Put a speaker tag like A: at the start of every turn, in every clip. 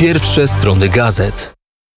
A: Pierwsze strony gazet.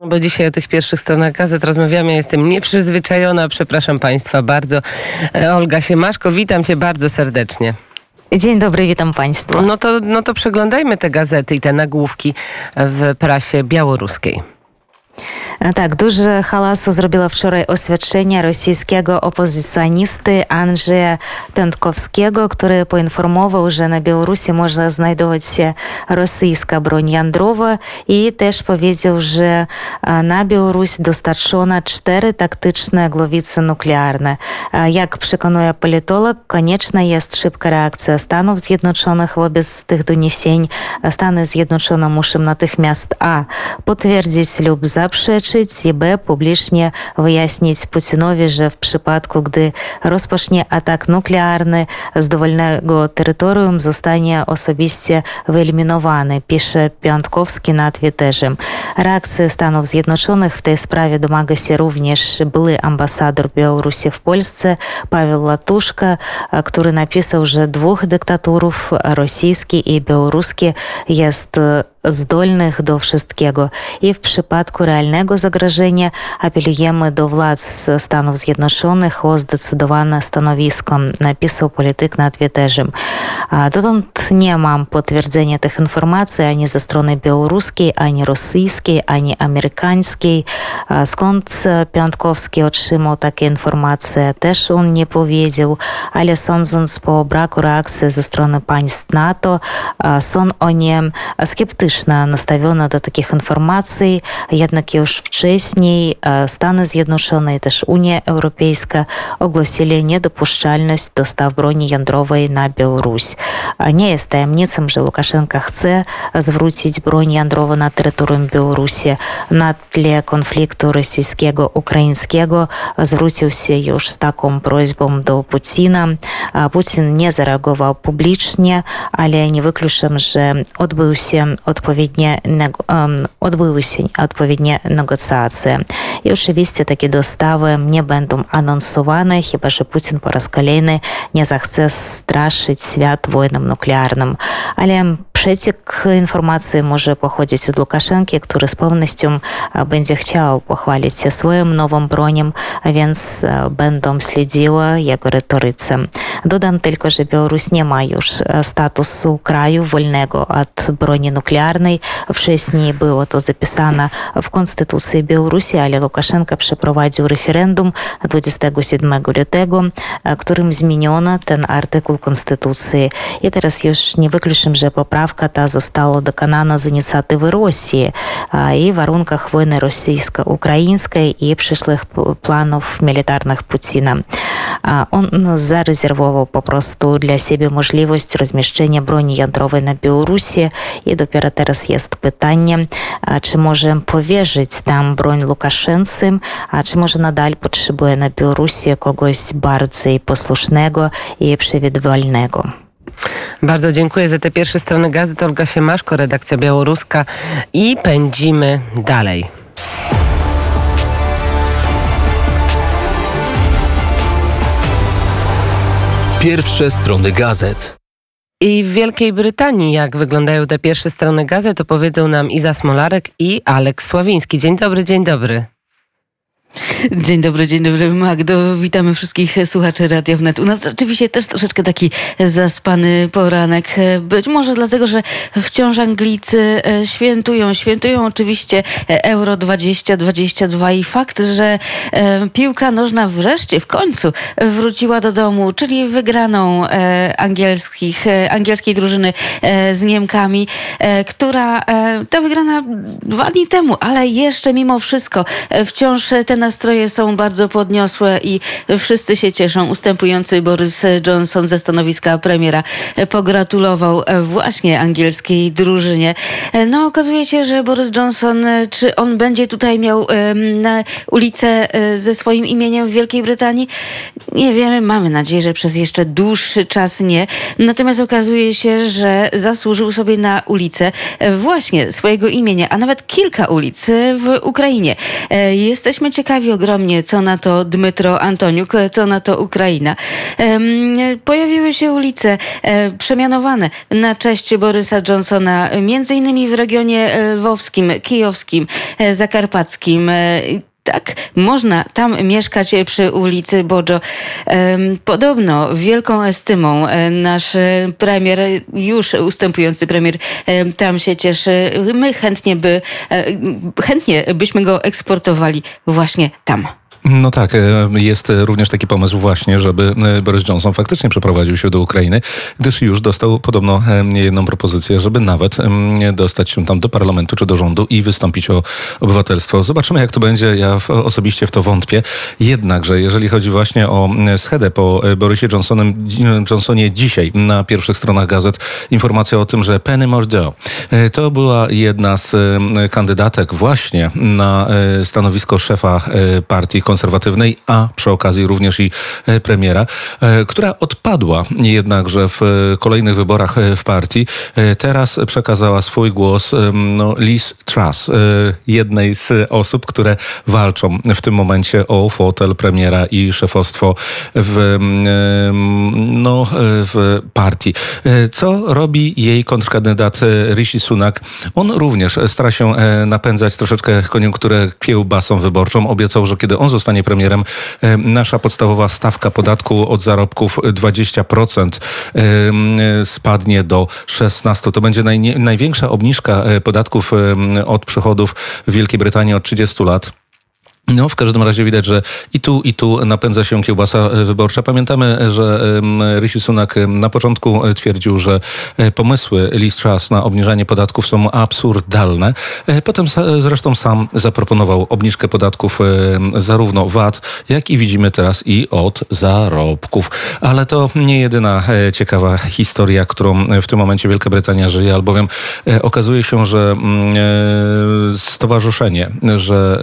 B: Bo dzisiaj o tych pierwszych stronach gazet rozmawiamy. Ja jestem nieprzyzwyczajona, przepraszam Państwa bardzo. E, Olga Siemaszko, witam Cię bardzo serdecznie.
C: Dzień dobry, witam Państwa.
B: No to, no to przeglądajmy te gazety i te nagłówki w prasie białoruskiej.
C: Так, дуже халасу зробила вчора освячення російського опозиціоністи Анджея Пянтковського, który poinformował, że na Białorusi może znajdować się rosyjska broń jądrowa i też powiedział, że na Białoruś dostarczono cztery taktyczne głowice nuklearne. Jak przekonuje politolog, konieczna jest szybka reakcja Stanów Zjednoczonych wobec tych doniesień. Stany Zjednoczone muszą natychmiast a. potwierdzić lub zaprzeć zaprzeczyć i b. publicznie wyjaśnić Putinowi, że w przypadku, gdy rozpocznie atak nuklearny z dowolnego terytorium zostanie osobiście wyeliminowany, pisze Piątkowski na Twitterze. Reakcja Stanów Zjednoczonych w tej sprawie domaga się również były ambasador Białorusi w Polsce Paweł Latuszka, który napisał, że dwóch dyktaturów, rosyjski i białoruski, jest zdolnych do wszystkiego. I w przypadku realnego zagrożenia apelujemy do władz Stanów Zjednoczonych o zdecydowane stanowisko, napisał polityk na Twitterze. Dotąd nie mam potwierdzenia tych informacji ani ze strony białoruskiej, ani rosyjskiej, ani amerykańskiej. Skąd Piątkowski otrzymał takie informacje, też on nie powiedział, ale sądząc po braku reakcji ze strony państw NATO, są oni sceptyczni крытычна наставёна да такіх інфармацый аднак і ж вчэсней э, станы з'яднушанай это ж унія еўрапейска огласілі недапушчальнасць достав броні ядровай на Беларусь не з таямніцам же лукашенко хце звруціць бронь ядрова на тэрыторыю беларусі на тле конфлікту расійскего украінскего звруціўся ёж з таком просьбам до пуціна Путін не зарэагаваў публічне але не выключым же адбыўся от odpowiednie negocjacje. I oczywiście takie dostawy nie będą anonsowane, chyba że Putin po raz kolejny nie zechce straszyć świat wojną nuklearną. Ale przeciek informacji może pochodzić od Łukaszenki, który z pewnością będzie chciał pochwalić się swoją nową bronią, a więc będą śledziły jego retoryce. Dodam tylko, że Białoruś nie ma już statusu kraju wolnego od broni nuklearnej. Wcześniej było to zapisane w Konstytucji Białorusi, ale Łukaszenka przeprowadził referendum 27 lutego, którym zmieniono ten artykuł Konstytucji. I teraz już nie wykluczam, że poprawka poprawka ta została dokonana z inicjatywy Rosji i w warunkach wojny rosyjsko-ukraińskiej i przyszłych planów militarnych Putina. On zarezerwował po prostu dla siebie możliwość rozmieszczenia broni jądrowej na Białorusi i dopiero teraz jest pytanie, czy możemy powierzyć tam broń Łukaszence, a czy może nadal potrzebuje na Białorusi kogoś bardziej posłusznego i przewidywalnego.
B: Bardzo dziękuję za te pierwsze strony gazet. Olga Siemaszko, redakcja białoruska i pędzimy dalej.
A: Pierwsze strony gazet.
B: I w Wielkiej Brytanii, jak wyglądają te pierwsze strony gazet, opowiedzą nam Iza Smolarek i Aleks Sławiński. Dzień dobry, dzień dobry.
D: Dzień dobry, dzień dobry Magdo. Witamy wszystkich słuchaczy Radia Wnet. U nas oczywiście też troszeczkę taki zaspany poranek. Być może dlatego, że wciąż Anglicy e, świętują. Świętują oczywiście Euro 2022 i fakt, że e, piłka nożna wreszcie, w końcu wróciła do domu, czyli wygraną e, angielskich, angielskiej drużyny z Niemkami, która ta wygrana dwa dni temu, ale jeszcze mimo wszystko wciąż ten nastroje są bardzo podniosłe i wszyscy się cieszą. Ustępujący Boris Johnson ze stanowiska premiera pogratulował właśnie angielskiej drużynie. No okazuje się, że Boris Johnson, czy on będzie tutaj miał na ulicę e, ze swoim imieniem w Wielkiej Brytanii? Nie wiemy, mamy nadzieję, że przez jeszcze dłuższy czas nie. Natomiast okazuje się, że zasłużył sobie na ulicę właśnie swojego imienia, a nawet kilka ulic w Ukrainie. E, jesteśmy ciekawi, ciekawi ogromnie, co na to Dmytro Antoniuk, co na to Ukraina. Pojawiły się ulice przemianowane na cześć Borysa Johnsona, między innymi w regionie lwowskim, kijowskim, zakarpackim tak, można tam mieszkać przy ulicy Bojo. Podobno wielką estymą e, nasz premier, już ustępujący premier, tam się cieszy. My chętnie by, e, chętnie byśmy go eksportowali właśnie tam.
E: No tak, e, jest również taki pomysł właśnie, żeby e, Boris Johnson faktycznie przeprowadził się do Ukrainy, gdyż już dostał podobno e, jedną propozycję, żeby nawet dostać się tam do parlamentu czy do rządu i wystąpić o obywatelstwo. Zobaczymy, jak to będzie. Ja osobiście w to wątpię. Jednakże, jeżeli chodzi właśnie o schedę po Borysie Johnsonem, Johnsonie dzisiaj na pierwszych stronach gazet informacja o tym, że Penny Mordaunt to była jedna z kandydatek właśnie na stanowisko szefa partii konserwatywnej, a przy okazji również i e, premiera, e, która odpadła jednakże w e, kolejnych wyborach w partii. Teraz przekazała swój głos no, Liz Truss, jednej z osób, które walczą w tym momencie o fotel premiera i szefostwo w, no, w partii. Co robi jej kontrkandydat Rishi Sunak? On również stara się napędzać troszeczkę koniunkturę kiełbasą wyborczą. Obiecał, że kiedy on zostanie premierem, e, nasza podstawowa stawka podatku od zarobków 20% e, spadnie do 16%. To będzie naj, największa obniżka e, podatków od przychodów w Wielkiej Brytanii od 30 lat. No, w każdym razie widać, że i tu, i tu napędza się kiełbasa e, wyborcza. Pamiętamy, że Rishi Sunak na początku e, twierdził, że e, pomysły Liz Truss na obniżanie podatków są absurdalne. Potem zresztą sam zaproponował obniżkę podatków zarówno VAT, jak i widzimy teraz i od zarobków. Ale to nie jedyna ciekawa historia, którą w tym momencie Wielka Brytania żyje, albowiem okazuje się, że stowarzyszenie, że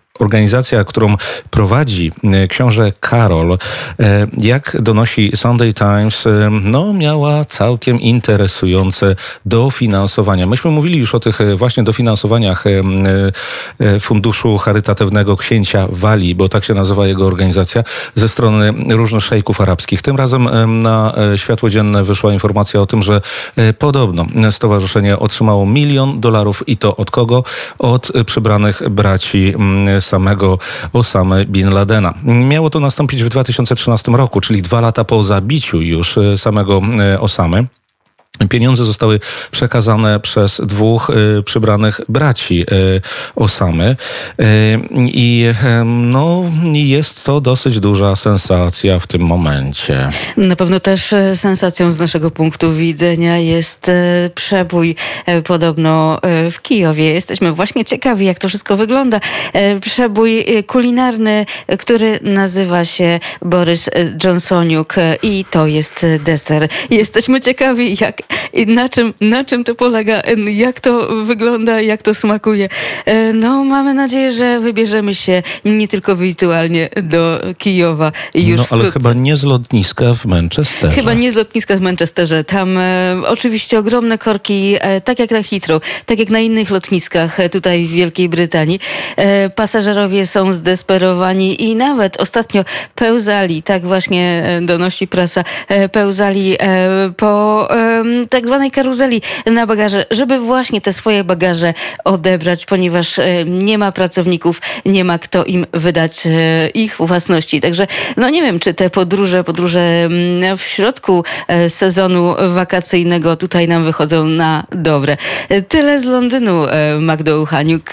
E: organizacja, którą prowadzi y, książę Karol, y, jak donosi Sunday Times, no, miała całkiem interesujące dofinansowania. Myśmy mówili już o tych właśnie dofinansowaniach Funduszu Charytatywnego Księcia Wali, bo tak się nazywa jego organizacja, ze strony różnych szejków arabskich. Tym razem na światło dzienne wyszła informacja o tym, że podobno stowarzyszenie otrzymało milion dolarów i to od kogo? Od przybranych braci samego Osamy Bin Ladena. Miało to nastąpić w 2013 roku, czyli dwa lata po zabiciu już e, samego e, Osamy. Pieniądze zostały przekazane przez dwóch y, przybranych braci y, Osamy y, i no, jest to dosyć duża sensacja w tym momencie.
D: Na pewno też e, sensacją z naszego punktu widzenia jest e, przebój e, podobno w Kijowie. Jesteśmy właśnie ciekawi, jak to wszystko wygląda. Przebój kulinarny, który nazywa się Borys Johnsoniuk i to jest deser. Jesteśmy ciekawi, jak i na czym, na czym to polega, jak to wygląda, jak to smakuje. E, no, mamy nadzieję, że wybierzemy się nie tylko wirtualnie do Kijowa już
E: No, ale chyba nie z lotniska w Manchesterze.
D: Chyba nie z lotniska w Manchesterze. Tam e, oczywiście ogromne korki, e, tak jak na Heathrow, tak jak na innych lotniskach e, tutaj w Wielkiej Brytanii. E, pasażerowie są zdesperowani i nawet ostatnio pełzali, tak właśnie e, donosi prasa, pełzali po tak zwanej karuzeli na bagaże, żeby właśnie te swoje bagaże odebrać, ponieważ e, nie ma pracowników, nie ma kto im wydać e, ich własności. Także no nie wiem, czy te podróże, podróże w środku e, sezonu wakacyjnego tutaj nam wychodzą na dobre. Tyle z Londynu, Magdo Uchaniuk.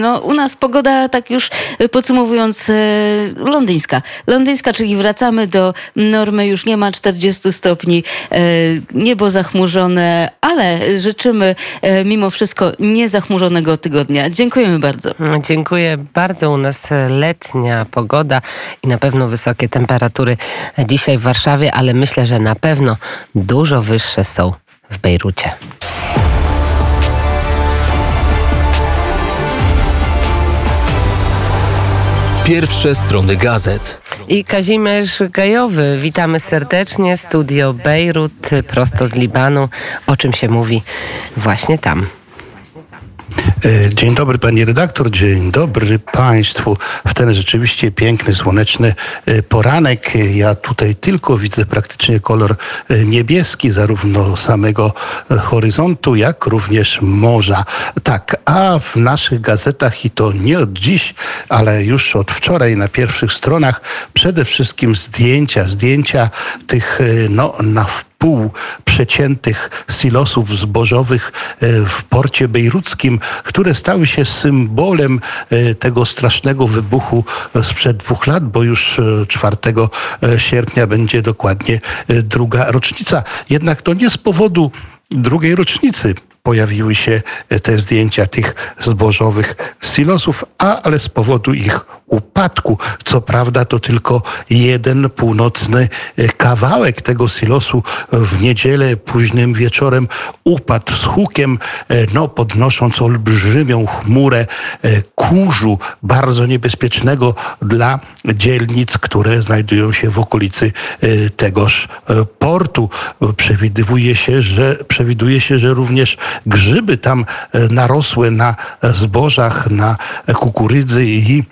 D: No u nas pogoda, tak już podsumowując, londyńska. Londyńska, czyli wracamy do normy, już nie ma 40 stopni, niebo zachmurzone, ale życzymy e, mimo wszystko niezachmurzonego tygodnia. Dziękujemy bardzo.
B: Dziękuję bardzo. U nas letnia pogoda i na pewno wysokie temperatury dzisiaj w Warszawie, ale myślę, że na pewno dużo wyższe są w Bejrucie.
A: Pierwsze strony gazet.
B: I Kazimierz Gajowy, witamy serdecznie. Studio Bejrut, prosto z Libanu. O czym się mówi właśnie tam?
F: E, Dzień dobry pani redaktor, dzień dobry państwu. W ten rzeczywiście piękny, słoneczny e, poranek. Ja tutaj tylko widzę praktycznie kolor e, niebieski, zarówno samego horyzontu, jak również morza. Tak, a w naszych gazetach i to nie od dziś, ale już od wczoraj na pierwszych stronach przede wszystkim zdjęcia, zdjęcia tych no, na pół przeciętych silosów zbożowych e, w porcie bejruckim, które stały się symbolem e, tego strasznego wybuchu sprzed dwóch lat, bo już e, 4 sierpnia będzie dokładnie e, druga rocznica. Jednak to nie z powodu drugiej rocznicy pojawiły się e, te zdjęcia tych zbożowych silosów, a ale z powodu ich upadku. Co prawda to tylko jeden północny e, kawałek tego silosu w niedzielę późnym wieczorem upadł z hukiem, e, no podnosząc olbrzymią chmurę kurzu, bardzo niebezpiecznego dla dzielnic, które znajdują się w okolicy tegoż portu. Przewiduje się, że, przewiduje się, że również grzyby tam e, narosły na zbożach, na kukurydzy i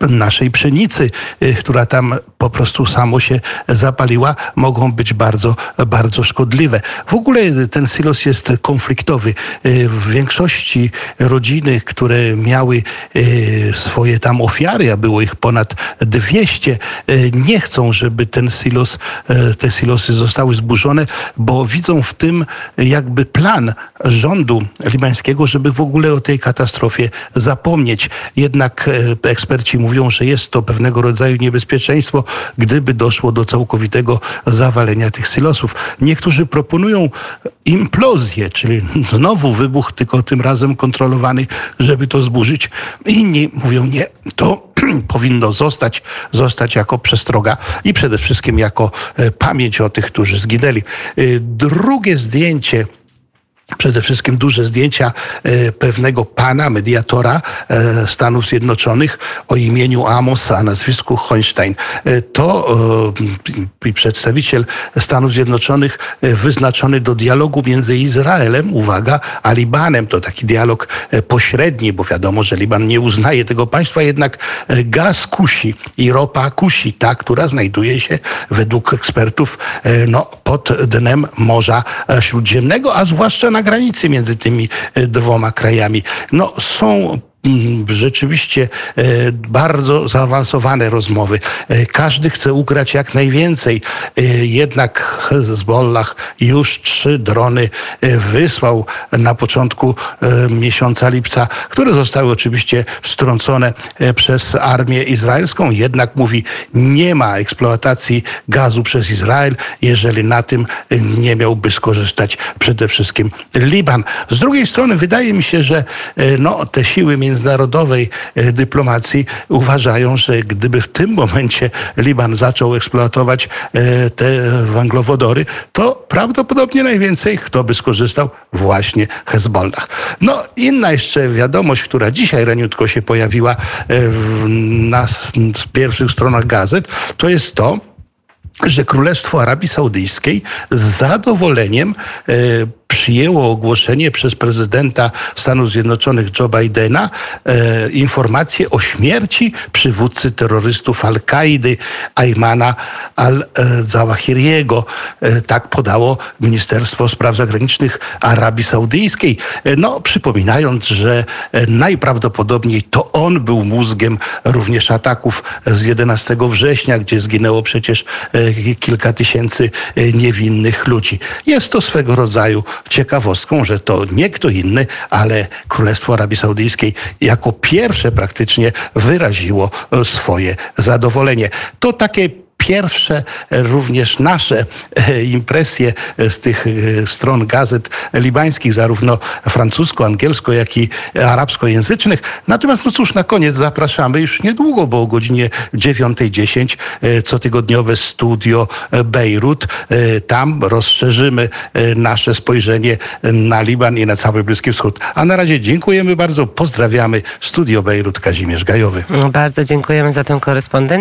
F: naszej pszenicy, y, która tam po prostu samo się zapaliła, mogą być bardzo, bardzo szkodliwe. W ogóle ten silos jest konfliktowy. Y, W większości rodziny, które miały y, swoje tam ofiary, a było ich ponad 200, y, nie chcą, żeby ten silos, te silosy zostały zburzone, bo widzą w tym jakby plan rządu libańskiego, żeby w ogóle o tej katastrofie zapomnieć. Jednak e, eksperci mówią, że jest to pewnego rodzaju niebezpieczeństwo, gdyby doszło do całkowitego zawalenia tych silosów. Niektórzy proponują implozję, czyli znowu wybuch, tylko tym razem kontrolowany, żeby to zburzyć. Inni mówią nie, to powinno zostać, zostać jako przestroga i przede wszystkim jako e, pamięć o tych, którzy zginęli. E, Drugie zdjęcie przede wszystkim duże zdjęcia e, pewnego pana, mediatora e, Stanów Zjednoczonych o imieniu Amos, a nazwisku Hoinstein. E, to przedstawiciel Stanów Zjednoczonych wyznaczony do dialogu między Izraelem, uwaga, a Libanem. To taki dialog pośredni, bo wiadomo, że Liban nie uznaje tego państwa, jednak gaz kusi i ropa kusi, ta, która znajduje się według ekspertów no, pod dnem Morza Śródziemnego, a zwłaszcza na granicy między tymi e, dwoma krajami. No, są rzeczywiście e, bardzo zaawansowane rozmowy. E, Każdy chce ugrać jak najwięcej. E, Jednak Hezbollah już trzy drony wysłał na początku miesiąca lipca, które zostały oczywiście strącone e, przez armię izraelską. Jednak mówi, nie ma eksploatacji gazu przez Izrael, jeżeli na tym nie miałby skorzystać przede wszystkim Liban. Z drugiej strony wydaje mi się, że no, te siły międzynarodowej e, dyplomacji uważają, że gdyby w tym momencie Liban zaczął eksploatować e, te węglowodory, to prawdopodobnie najwięcej kto by skorzystał? Właśnie Hezbollah. No, inna jeszcze wiadomość, która dzisiaj raniutko się pojawiła e, na pierwszych stronach gazet, to jest to, że Królestwo Arabii Saudyjskiej z zadowoleniem przyjęło ogłoszenie przez prezydenta Stanów Zjednoczonych Joe Bidena e, informację o śmierci przywódcy terrorystów Al-Kaidy Aymana al-Zawahiriego. E, tak podało Ministerstwo Spraw Zagranicznych Arabii Saudyjskiej. E, no, przypominając, że e, najprawdopodobniej to on był mózgiem również ataków z 11 września, gdzie zginęło przecież e, kilka tysięcy e, niewinnych ludzi. Jest to swego rodzaju ciekawostką, że to nie kto inny, ale Królestwo Arabii Saudyjskiej jako pierwsze praktycznie wyraziło swoje zadowolenie. To takie pierwsze e, również nasze e, impresje e, z tych stron gazet libańskich, zarówno francusko, angielsko, jak i arabskojęzycznych. Natomiast no cóż, na koniec zapraszamy już niedługo, bo o godzinie 9.10 e, cotygodniowe studio Bejrut. Tam rozszerzymy nasze spojrzenie na Liban i na cały Bliski Wschód. A na razie dziękujemy bardzo, pozdrawiamy. Studio Bejrut, Kazimierz Gajowy.
B: Bardzo dziękujemy za tę korespondencję.